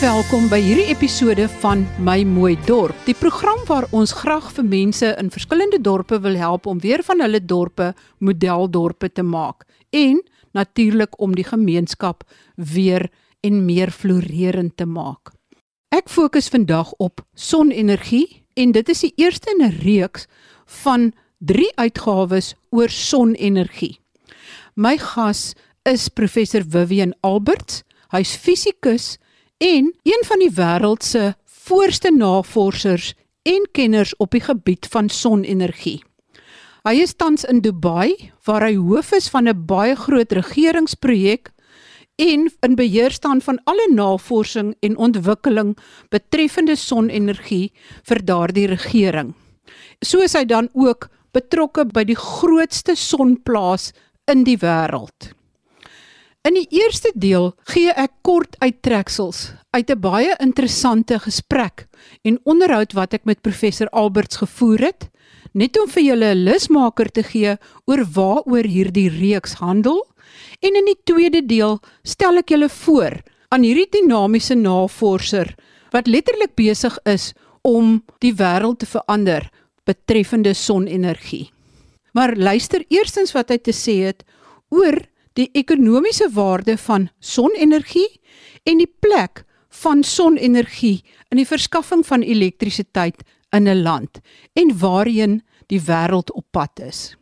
welkom by hierdie episode van My Mooi Dorp, die program waar ons graag vir mense in verskillende dorpe wil help om weer van hulle dorpe modeldorpe te maak en natuurlik om die gemeenskap weer en meer floreerend te maak. Ek fokus vandag op sonenergie en dit is die eerste in 'n reeks van 3 uitgawes oor sonenergie. My gas is professor Vivian Alberts. Hy's fisikus en een van die wêreld se voorste navorsers en kenners op die gebied van sonenergie. Hy is tans in Dubai waar hy hoof is van 'n baie groot regeringsprojek en in beheer staan van alle navorsing en ontwikkeling betreffende sonenergie vir daardie regering. So is hy dan ook betrokke by die grootste sonplaas in die wêreld. In die eerste deel gee ek kort uittreksels uit 'n baie interessante gesprek en onderhoud wat ek met professor Alberts gevoer het, net om vir julle 'n lusmaker te gee oor waaroor hierdie reeks handel. En in die tweede deel stel ek julle voor aan hierdie dinamiese navorser wat letterlik besig is om die wêreld te verander betreffende sonenergie. Maar luister eerstens wat hy te sê het oor die ekonomiese waarde van sonenergie en die plek van sonenergie in die verskaffing van elektrisiteit in 'n land en waarheen die wêreld op pad is.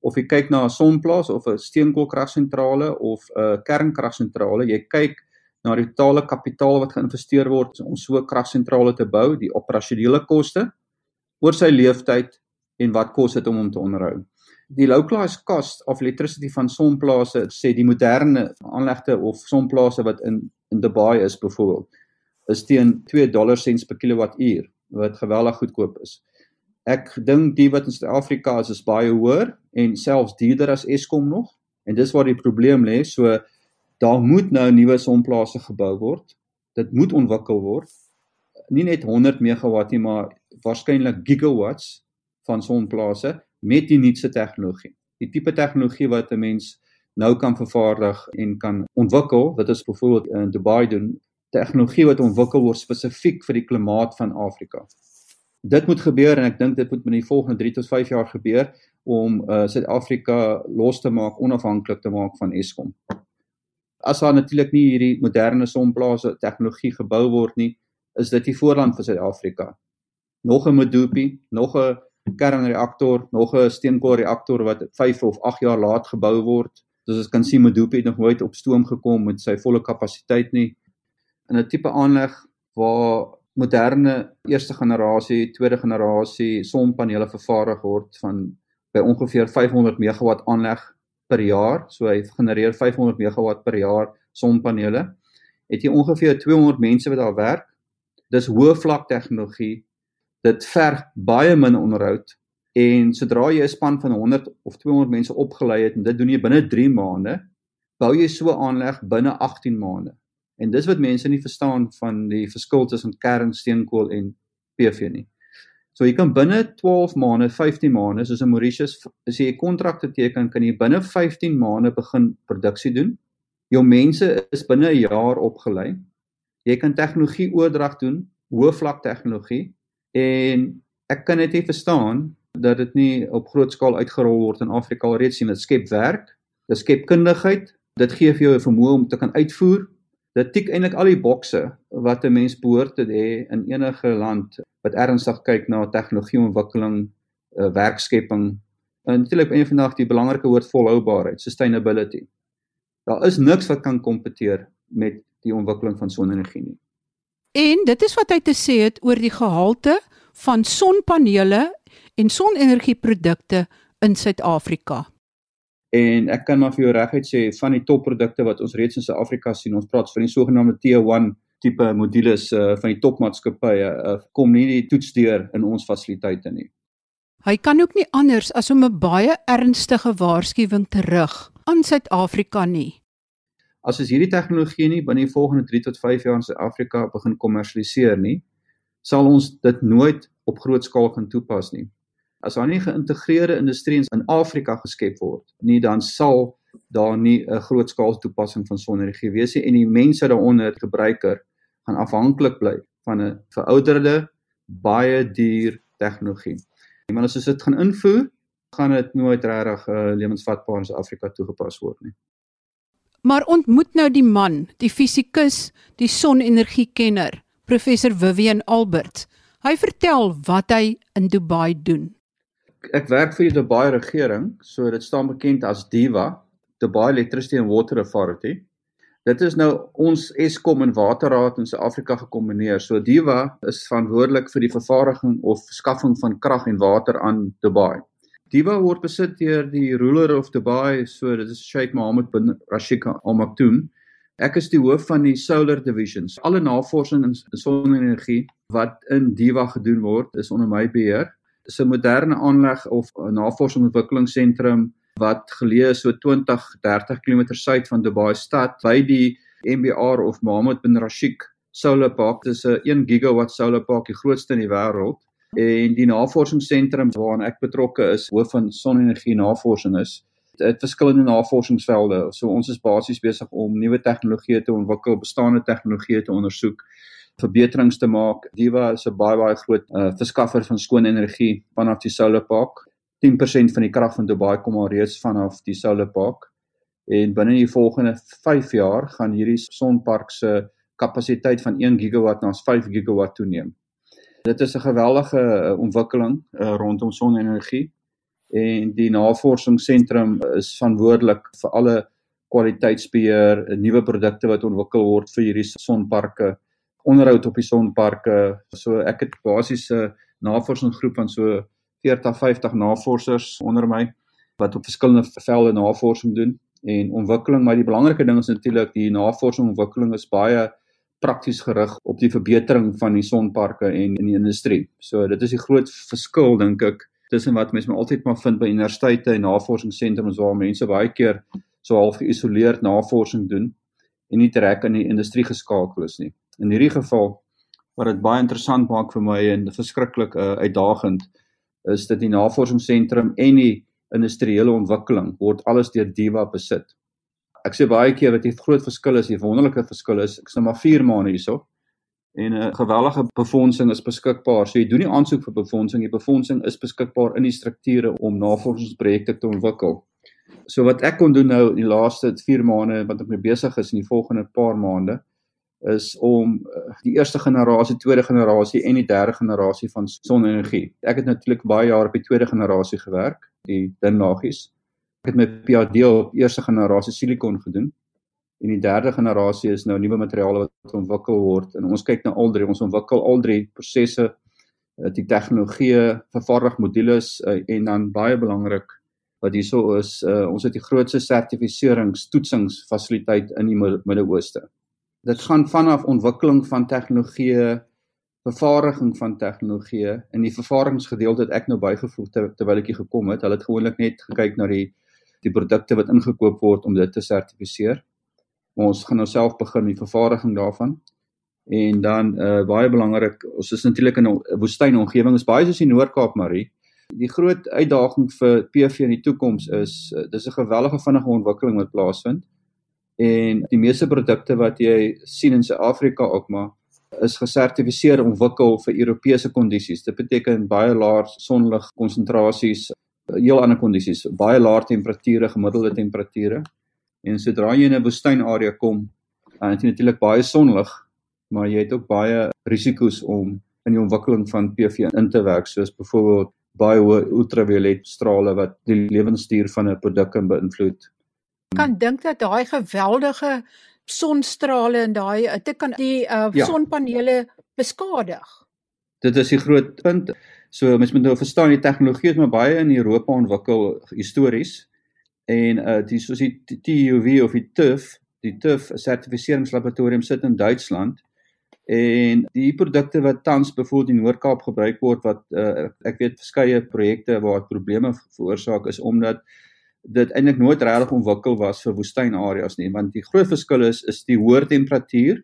Of jy kyk na 'n sonplaas of 'n steenkoolkragsentrale of 'n kernkragsentrale, jy kyk na die totale kapitaal wat geïnvesteer word om so 'n kragsentrale te bou, die operasionele koste oor sy lewensduur en wat kos dit om hom te onderhou die localized cost of electricity van sonplase sê die moderne aanlegte of sonplase wat in in Dubai is byvoorbeeld is teen 2 dollar sents per kilowattuur wat geweldig goedkoop is. Ek dink die wat in Suid-Afrika is is baie hoër en selfs duurder as Eskom nog en dis waar die probleem lê. So daar moet nou nuwe sonplase gebou word. Dit moet ontwikkel word. Nie net 100 megawatt nie, maar waarskynlik gigawatts van sonplase met die nuutste tegnologie. Die tipe tegnologie wat 'n mens nou kan vervaardig en kan ontwikkel, wat ons byvoorbeeld in Dubai doen, tegnologie wat ontwikkel word spesifiek vir die klimaat van Afrika. Dit moet gebeur en ek dink dit moet binne die volgende 3 tot 5 jaar gebeur om uh, Suid-Afrika los te maak, onafhanklik te maak van Eskom. As daar natuurlik nie hierdie moderne sonplase tegnologie gebou word nie, is dit die voorland vir Suid-Afrika. Nog 'n Medupi, nog 'n kernreaktor, nog 'n steenkoolreaktor wat 5 of 8 jaar laat gebou word. Soos ons kan sien, Medupi het nog nooit op stoom gekom met sy volle kapasiteit nie. In 'n tipe aanleg waar moderne eerste generasie, tweede generasie sonpanele vervaardig word van by ongeveer 500 megawatt aanleg per jaar, so hy genereer 500 megawatt per jaar sonpanele. Het jy ongeveer 200 mense wat daar werk. Dis hoë vlak tegnologie dit verg baie min onderhoud en sodra jy 'n span van 100 of 200 mense opgelei het en dit doen jy binne 3 maande, bou jy so 'n aanleg binne 18 maande. En dis wat mense nie verstaan van die verskil tussen kernsteenkool en PV nie. So jy kan binne 12 maande, 15 maande, soos in Mauritius, as jy 'n kontrak teken, kan jy binne 15 maande begin produksie doen. Jou mense is binne 'n jaar opgelei. Jy kan tegnologie oordrag doen, hoë vlak tegnologie en ek kan net nie verstaan dat dit nie op groot skaal uitgerol word in Afrika alreeds sien dit skep werk dit skep kundigheid dit gee vir jou 'n vermoë om te kan uitvoer. Dit tik eintlik al die bokse wat 'n mens behoort te hê in enige land wat ernstig kyk na tegnologieontwikkeling uh, werkskepping en natuurlik een van die die belangrike woord volhoubaarheid sustainability. Daar is niks wat kan kompeteer met die ontwikkeling van sonenergie nie. En dit is wat hy te sê het oor die gehalte van sonpanele en sonenergieprodukte in Suid-Afrika. En ek kan maar vir jou reguit sê van die topprodukte wat ons reeds in Suid-Afrika sien, ons praat van die sogenaamde T1 tipe modules uh, van die topmaatskappye, uh, kom nie die toetsdeur in ons fasiliteite nie. Hy kan ook nie anders as om 'n baie ernstige waarskuwing te rig aan Suid-Afrika nie as ons hierdie tegnologie nie binne die volgende 3 tot 5 jaar in Suid-Afrika begin kommersialiseer nie, sal ons dit nooit op groot skaal kan toepas nie. As daar nie geïntegreerde industrie in Afrika geskep word nie, dan sal daar nie 'n groot skaal toepassing van sonenergie wees nie en die mense daaronder, gebruiker, gaan afhanklik bly van 'n verouderde baie duur tegnologie. Maar as ons dit gaan invoer, gaan dit nooit regtig uh, lewensvatbaar in Suid-Afrika toegepas word nie. Maar ontmoet nou die man, die fisikus, die sonenergiekenner, professor Vivian Albert. Hy vertel wat hy in Dubai doen. Ek werk vir die Dubai regering, so dit staan bekend as DEWA, Dubai Electricity and Water Authority. Dit is nou ons Eskom en Waterraad in Suid-Afrika gekombineer. So Diva is verantwoordelik vir die vervaardiging of verskaffing van krag en water aan Dubai. Diva word besit deur die ruler of Dubai, so dit is Sheikh Mohammed bin Rashid Al Maktoum. Ek is die hoof van die Solar Divisions. Alle navorsing in sonne-energie wat in Diva gedoen word, is onder my beheer. Dit is 'n moderne aanleg of navorsing en ontwikkelingsentrum wat geleë is so 20 30 km suid van Dubai stad by die MBR of Mohammed bin Rashid Solar Park. Dit is 'n 1 gigawatt solar park, die grootste in die wêreld. En die navorsingsentrum waaraan ek betrokke is, hoof van sonne-energie navorsing is, verskillende navorsingsvelde. So ons is basies besig om nuwe tegnologieë te ontwikkel, bestaande tegnologieë te ondersoek verbeterings te maak. Diva is 'n baie baie groot uh, verskaffer van skoon energie vanaf die solar park 10% van die krag van Dubai kom al reeds vanaf die solar park en binne die volgende 5 jaar gaan hierdie sonpark se kapasiteit van 1 gigawatt na 5 gigawatt toeneem. Dit is 'n geweldige uh, ontwikkeling uh, rondom sonenergie en die navorsingsentrum is verantwoordelik vir alle kwaliteitsbeheer, nuwe produkte wat ontwikkel word vir hierdie sonparke, onderhoud op die sonparke. So ek het basies 'n navorsingsgroep van so 40 50 navorsers onder my wat op verskillende velde navorsing doen en ontwikkeling maar die belangrike ding is natuurlik die navorsing en ontwikkeling is baie prakties gerig op die verbetering van die sonparke en in die industrie. So dit is die groot verskil dink ek tussen wat mense maar altyd maar vind by universiteite en navorsingssentrums waar mense baie keer so half geïsoleerd navorsing doen en nie direk in die industrie geskakel is nie. In hierdie geval wat dit baie interessant maak vir my en verskriklik uh, uitdagend is dit die navorsingsentrum en die industriële ontwikkeling word alles deur Diva besit. Ek sê baie keer wat die groot verskil is, die wonderlike verskil is, ek sê maar 4 maande hierso en 'n gewellige befondsing is beskikbaar. So jy doen nie aansoek vir befondsing, die befondsing is beskikbaar in die strukture om navorsingsprojekte te ontwikkel. So wat ek kon doen nou die laaste 4 maande wat ek mee besig is in die volgende paar maande is om uh, die eerste generasie, tweede generasie en die derde generasie van sonne-energie. Ek het natuurlik baie jare op die tweede generasie gewerk, die dun laagies. Ek het my PhD op eerste generasie silikon gedoen. En die derde generasie is nou nuwe materiale wat ontwikkel word. En ons kyk na al drie, ons ontwikkel al drie prosesse, uh, die tegnologie, vervaardig modules uh, en dan baie belangrik wat hierso is, uh, ons het die grootste sertifiserings toetsingsfasiliteit in die Midde-Ooste. Dit gaan vanaf ontwikkeling van tegnologie vervaardiging van tegnologie in die vervaardigingsgedeelte het ek nou bygevoeg ter, terwyl ek hier gekom het. Hulle het gewoonlik net gekyk na die die produkte wat ingekoop word om dit te sertifiseer ons gaan nou self begin met vervaardiging daarvan en dan uh, baie belangrik ons is natuurlik in 'n woestyn omgewing is baie soos die Noord-Kaap Marie die groot uitdaging vir PV in die toekoms is uh, dis 'n gewellige vinnige ontwikkeling wat plaasvind en die meeste produkte wat jy sien in Suid-Afrika ook maar is gesertifiseer ontwikkel vir Europese kondisies. Dit beteken baie laer sonlig konsentrasies, heel ander kondisies, baie laer temperature, gemiddelde temperature. En sodra jy in 'n woestynarea kom, dan het jy natuurlik baie sonlig, maar jy het ook baie risiko's om in die ontwikkeling van PV in te werk, soos byvoorbeeld baie hoë ultraviolet strale wat die lewensduur van 'n produk kan beïnvloed kan dink dat daai geweldige sonstrale en daai dit kan die uh, ja. sonpanele beskadig. Dit is die groot punt. So mens moet nou verstaan die tegnologie is maar baie in Europa ontwikkel histories en uh die soos die TUV of die TÜV, die TÜV sertifiseringslaboratorium sit in Duitsland en die produkte wat tans byvoorbeeld in Noord-Kaap gebruik word wat uh, ek weet verskeie projekte waar probleme veroorsaak is omdat dit eintlik nooit regtig ontwikkel was vir woestynareas nie want die groot verskil is is die hoë temperatuur.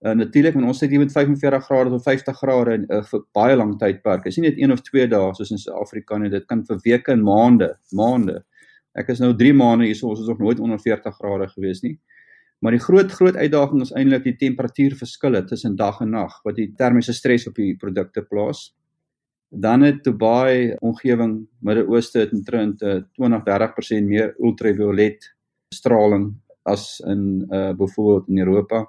Uh, natuurlik wanneer ons sit hier met 45 grade tot 50 grade in uh, vir baie lang tydperk. Is nie net 1 of 2 dae soos in Suid-Afrika nie, dit kan vir weke en maande, maande. Ek is nou 3 maande hier so ons is nog nooit onder 40 grade gewees nie. Maar die groot groot uitdaging is eintlik die temperatuurverskille tussen dag en nag wat die termiese stres op die produkte plaas. Dan het Dubai omgewing Midde-Ooste het omtrent 20-30% meer ultraviolet straling as in uh byvoorbeeld in Europa.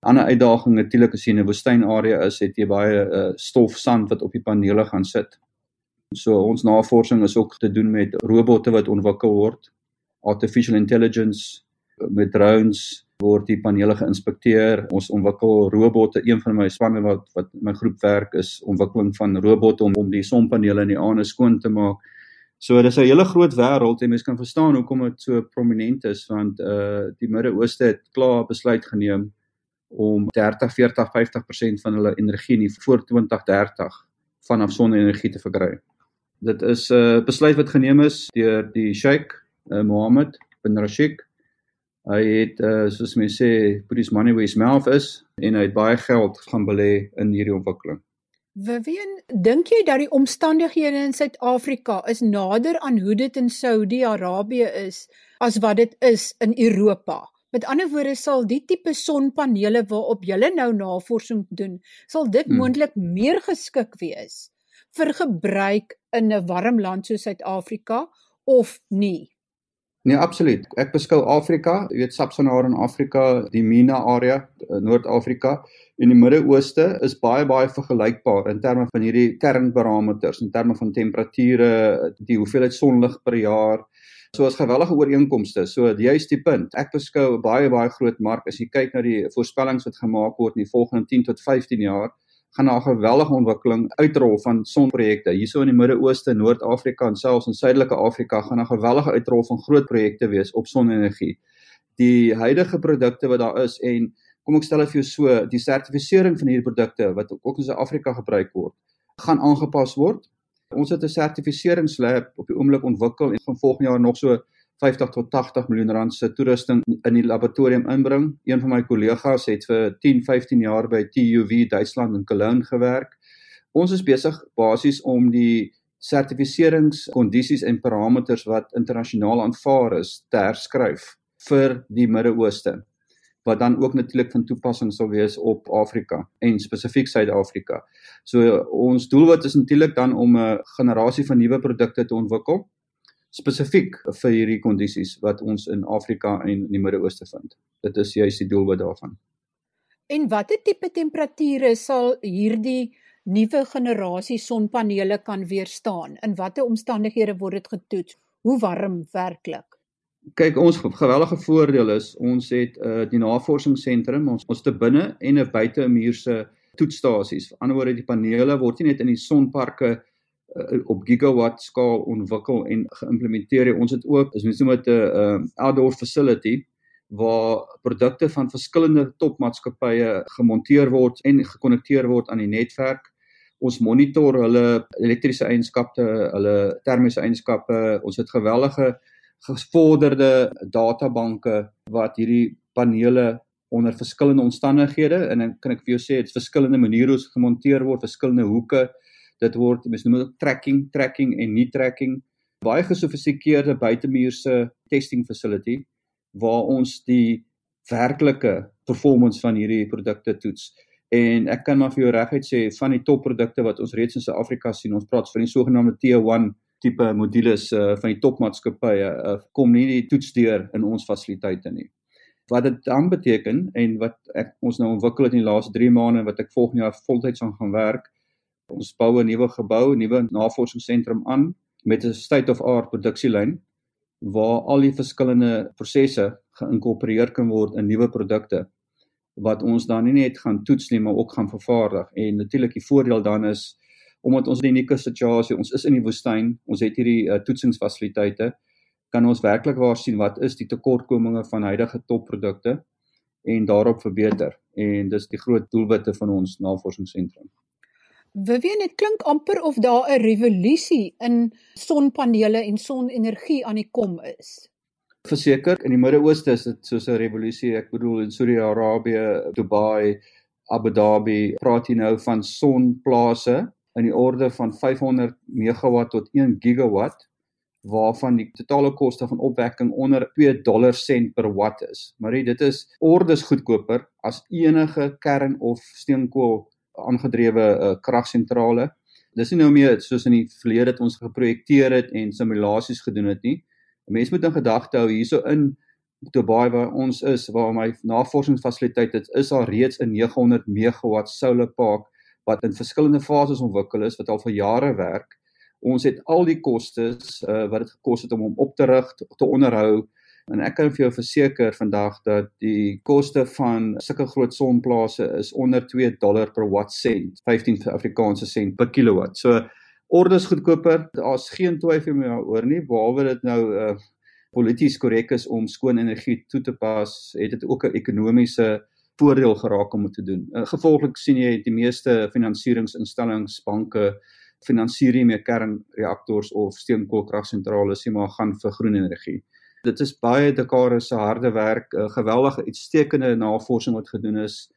Ander uitdaging natuurlik as jy in 'n woestynarea is, het jy baie uh stof sand wat op die panele gaan sit. So ons navorsing is ook te doen met robotte wat ontwikkel word, artificial intelligence met drones word die panele geïnspekteer. Ons ontwikkel robotte. Een van my spanne wat wat my groep werk is ontwikkeling van robotte om om die sonpanele in die aande skoon te maak. So dis 'n hele groot wêreld en mens kan verstaan hoekom dit so prominent is want uh die Midde-Ooste het klaar besluit geneem om 30, 40, 50% van hulle energie nie voor 2030 vanaf sonne-energie te verkry. Dit is 'n uh, besluit wat geneem is deur die Sheikh uh, Mohammed bin Rashid. Hy het uh soos mense sê, put his money where his mouth is en hy het baie geld gaan belê in hierdie ontwikkeling. Wien dink jy dat die omstandighede in Suid-Afrika is nader aan hoe dit in Saudi-Arabië is as wat dit is in Europa? Met ander woorde sal die tipe sonpanele waarop jy nou navorsing doen, sal dit hmm. moontlik meer geskik wees vir gebruik in 'n warm land soos Suid-Afrika of nie? Nee, absoluut. Ek beskou Afrika, jy weet Sub-Saharan Afrika, die MENA area, eh, Noord-Afrika en die Midde-Ooste is baie baie vergelykbaar in terme van hierdie kernparameters, in terme van temperature, die hoeveelheid sonlig per jaar. So as gewellige ooreenkomste. So juist die punt. Ek beskou 'n baie baie groot mark as jy kyk na die voorspellings wat gemaak word in die volgende 10 tot 15 jaar gaan daar 'n geweldige ontwikkeling uitrol van sonprojekte. Hierso in die Midde-Ooste, Noord-Afrika en selfs in Suidelike Afrika gaan 'n gewellige uitrol van groot projekte wees op sonenergie. Die huidige produkte wat daar is en kom ek stel dit vir jou so, die sertifisering van hierdie produkte wat ook in Suid-Afrika gebruik word, gaan aangepas word. Ons het 'n sertifiseringslab op die oomblik ontwikkel en van volgende jaar nog so 50 tot 80 miljoen rand se toerusting in die laboratorium inbring. Een van my kollegas het vir 10, 15 jaar by TUV Duitsland in Cologne gewerk. Ons is besig basies om die sertifiseringskondisies en parameters wat internasionaal aanvaar is te herskryf vir die Midde-Ooste wat dan ook natuurlik van toepassing sal wees op Afrika en spesifiek Suid-Afrika. So ons doelwit is natuurlik dan om 'n generasie van nuwe produkte te ontwikkel spesifiek vir hierdie kondisies wat ons in Afrika en in die Midde-Ooste vind. Dit is juist die doelwit daarvan. En watter tipe temperature sal hierdie nuwe generasie sonpanele kan weerstaan? In watter omstandighede word dit getoets? Hoe warm werklik? Kyk, ons gewellige voordeel is ons het uh, die navorsingsentrum, ons ons te binne en 'n buite muurse toetsstasies. Aan die ander word die panele word nie net in die sonparke op gigawatt skaal ontwikkel en geïmplementeer. Ons het ook, mens noem dit 'n uh, outdoor facility waar produkte van verskillende topmaatskappye gemonteer word en gekonnekteer word aan die netwerk. Ons monitor hulle elektriese eienskappe, hulle termiese eienskappe. Ons het gewellige gevorderde databanke wat hierdie panele onder verskillende omstandighede en dan kan ek vir jou sê dit's verskillende maniere hoe dit gemonteer word, verskillende hoeke, dit word mens noem dit tracking tracking en nie tracking. Baie gesofistikeerde buitemuurse testing facility waar ons die werklike performance van hierdie produkte toets. En ek kan maar vir jou reguit sê van die topprodukte wat ons reeds in Suid-Afrika sien ons praat van die sogenaamde T1 tipe modules uh, van die topmaatskappye uh, kom nie die toets deur in ons fasiliteite nie. Wat dit dan beteken en wat ek ons nou ontwikkel het in die laaste 3 maande wat ek volgende jaar voltyds aan gaan werk Ons bou 'n nuwe gebou, nuwe navorsingsentrum aan met 'n state of art produksielyn waar al die verskillende prosesse geïnkorporeer kan word in nuwe produkte wat ons dan nie net gaan toets nie, maar ook gaan vervaardig. En natuurlik die voordeel dan is omdat ons 'n unieke situasie, ons is in die woestyn, ons het hierdie uh, toetsingsfasiliteite, kan ons werklik waar sien wat is die tekortkominge van huidige topprodukte en daarop verbeter. En dis die groot doelwitte van ons navorsingsentrum. Vivian, dit klink amper of daar 'n revolusie in sonpanele en sonenergie aan die kom is. Verseker, in die Midde-Ooste is dit soos 'n revolusie. Ek bedoel in Saudi-Arabië, Dubai, Abu Dhabi, praat jy nou van sonplase in die orde van 500 megawatt tot 1 gigawatt waarvan die totale koste van opwekking onder 2 dollar sent per watt is. Maar dit is ordes goedkoper as enige kern of steenkool aangedrewe uh, kragsentrale. Dis nie nou meer soos in die verlede het ons geprojekteer het en simulasies gedoen het nie. 'n Mens moet in gedagte hou hierso in Dubai waar ons is, waar my navorsingsfasiliteit is, is daar reeds 'n 900 megawatt solar park wat in verskillende fases ontwikkel is wat al vir jare werk ons het al die kostes uh, wat dit gekos het om hom op te rig, te onderhou en ek kan vir jou verseker vandag dat die koste van sulke groot sonplase is onder 2 dollar per watt sent, 15 Afrikaanse sent per kilowatt. So ordes goedkoper, daar's geen twyfel meer oor nie, behalwe dit nou uh, polities korrek is om skoon energie toe te pas, het dit ook 'n ekonomiese voordeel geraak om dit te doen. Uh, gevolglik sien jy die meeste finansieringsinstellings, banke finansier nie meer kernreaktors of steenkoolkragsentrale nie, maar gaan vir groen energie. Dit is baie dekade se harde werk, 'n geweldige uitstekende navorsing wat gedoen is.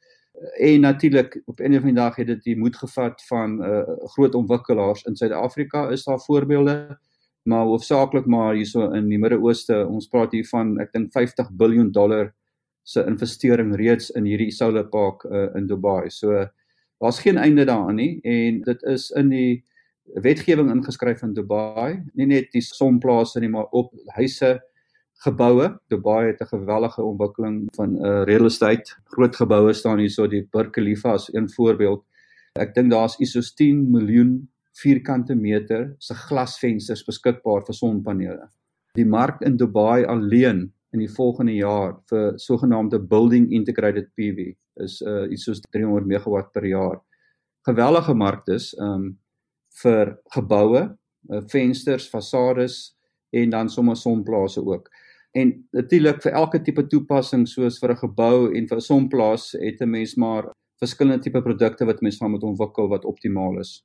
En natuurlik op 'n of ander dag het dit die moed gevat van uh, groot ontwikkelaars in Suid-Afrika is daar voorbeelde, maar hoofsaaklik maar hierso in die Midde-Ooste. Ons praat hier van ek dink 50 miljard dollar se investering reeds in hierdie solar park uh, in Dubai. So daar's geen einde daaraan nie en dit is in die wetgewing ingeskryf in Dubai, nie net die sonplase nie, maar op huise, geboue. Dubai het 'n gewellige ontwikkeling van 'n uh, real estate. Groot geboue staan hier so die Burj Khalifa as een voorbeeld. Ek dink daar's isos 10 miljoen vierkante meter se glasvensters beskikbaar vir sonpanele. Die mark in Dubai alleen in die volgende jaar vir sogenaamde building integrated PV is uh iets soos 300 megawatt per jaar. Gewellige mark dis. Um vir geboue, uh, vensters, fasades en dan sommer sonplase ook. En natuurlik vir elke tipe toepassing soos vir 'n gebou en vir 'n sonplaas het 'n mens maar verskillende tipe produkte wat mens van moet ontwikkel wat optimaal is.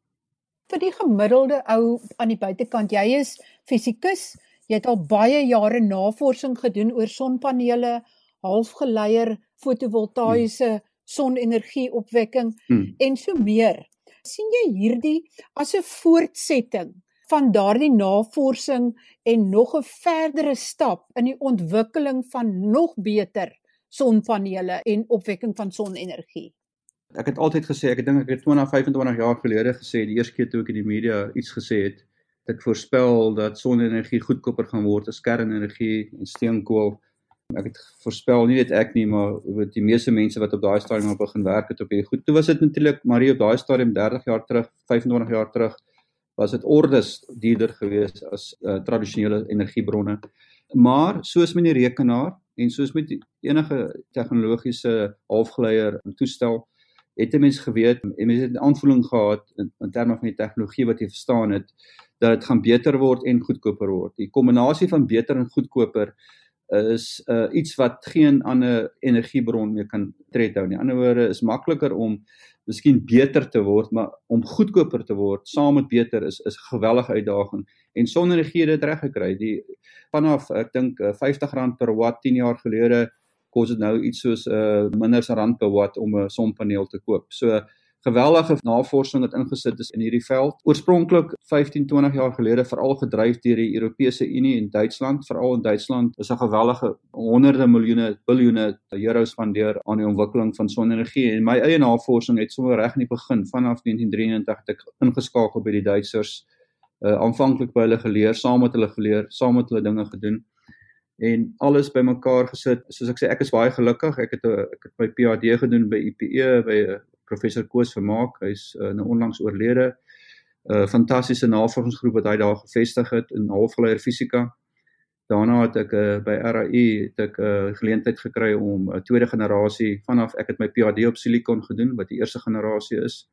Vir die gemiddelde ou aan die buitekant, jy is fisikus, jy het al baie jare navorsing gedoen oor sonpanele, halfgeleier, fotovoltaïese hmm. sonenergieopwekking hmm. en so meer sien jy hierdie as 'n voortsetting van daardie navorsing en nog 'n verdere stap in die ontwikkeling van nog beter sonpanele en opwekking van sonenergie. Ek het altyd gesê, ek dink ek het 20, 25 jaar gelede gesê, die eerste keer toe ek in die media iets gesê het, ek voorspel dat sonenergie goedkoper gaan word as kernenergie en steenkool ek het voorspel nie net ek nie maar weet die meeste mense wat op daai stadium begin werk het op hierdie goed. Toe was dit natuurlik maar hier op daai stadium 30 jaar terug, 25 jaar terug was dit ordes duurder geweest as uh, tradisionele energiebronne. Maar soos met die rekenaar en soos met enige tegnologiese halfgeleier en toestel het mense geweet en mense het 'n aanvoeling gehad in, in terme van die tegnologie wat jy verstaan het dat dit gaan beter word en goedkoper word. Die kombinasie van beter en goedkoper is uh, iets wat geen ander energiebron meer kan tred hou nie. In ander woorde is makliker om miskien beter te word, maar om goedkoper te word saam met beter is is 'n gewellige uitdaging. En sonenergie het dit reg gekry. Die vanaf ek dink R50 per watt 10 jaar gelede kos dit nou iets soos 'n uh, minder as 'n rand per watt om 'n sonpaneel te koop. So geweldige navorsing wat ingesit is in hierdie veld. Oorspronklik 15, 20 jaar gelede veral gedryf deur die Europese Unie en Duitsland, veral in Duitsland is 'n gewellige honderde miljoene biljoene euro spandeer aan die ontwikkeling van sonenergie en my eie navorsing het sommer reg in die begin vanaf 1993 het ek ingeskakel by die Duitsers uh, aanvanklik by hulle geleer, saam met hulle geleer, saam met hulle dinge gedoen en alles bymekaar gesit. Soos ek sê, ek is baie gelukkig. Ek het 'n ek het my PhD gedoen by IPE by 'n professor Koos Vermaak. Hy's uh, nou onlangs oorlede. 'n uh, Fantastiese navorsingsgroep wat hy daar gevestig het in halfgeleier fisika. Daarna het ek uh, by RAI het ek 'n uh, geleentheid gekry om 'n uh, tweede generasie vanaf ek het my PhD op silikon gedoen wat die eerste generasie is.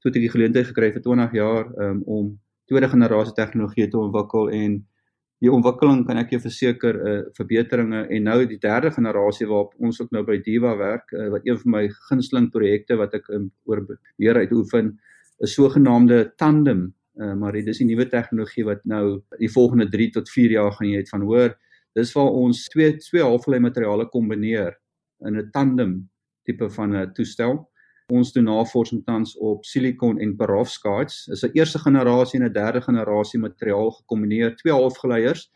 Toe het ek die geleentheid gekry vir 20 jaar um, om tweede generasie tegnologie te ontwikkel en die ontwikkeling kan ek jou verseker 'n uh, eh, verbeteringe en nou die derde generasie waarop ons ook nou by Diva werk uh, wat een van my gunsteling projekte wat ek um, oor weer uitoefen is sogenaamde tandem uh, maar dit is 'n nuwe tegnologie wat nou die volgende 3 tot 4 jaar gaan jy het van hoor. Dis waar ons twee twee halfgelei materiale kombineer in 'n tandem tipe van 'n toestel Ons doen navorsing tans op silikon en perovskites. Dis 'n eerste generasie en 'n derde generasie materiaal gekombineer, twee halfgeleiers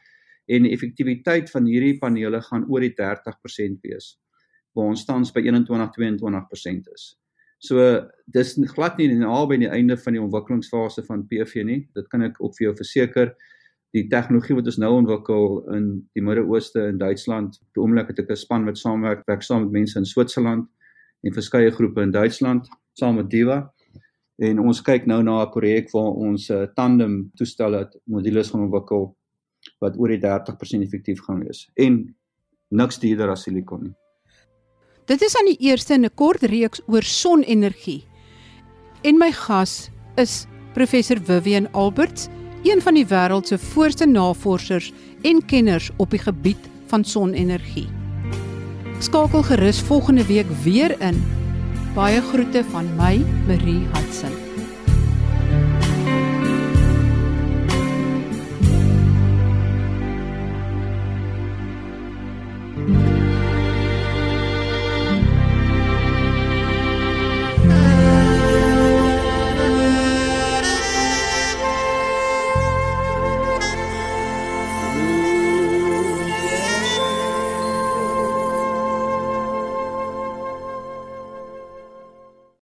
en die effektiwiteit van hierdie panele gaan oor die 30% wees. Waar ons tans by 21-22% is. So dis glad nie naby die einde van die ontwikkelingsfase van PV nie. Dit kan ek ook vir jou verseker. Die tegnologie wat ons nou ontwikkel in die Midde-Ooste en Duitsland, op die oomblik het ek 'n span wat saamwerk, werk saam met mense in Switserland en verskeie groepe in Duitsland saam met Diva. En ons kyk nou na 'n projek waar ons uh, tandem toestelle modules gaan ontwikkel wat oor die 30% effektief gaan wees en niks duurder as silikon nie. Dit is aan die eerste in 'n kort reeks oor sonenergie. En my gas is professor Vivian Alberts, een van die wêreld se voorste navorsers en kenners op die gebied van sonenergie. Skakel gerus volgende week weer in. Baie groete van my, Marie Hudson.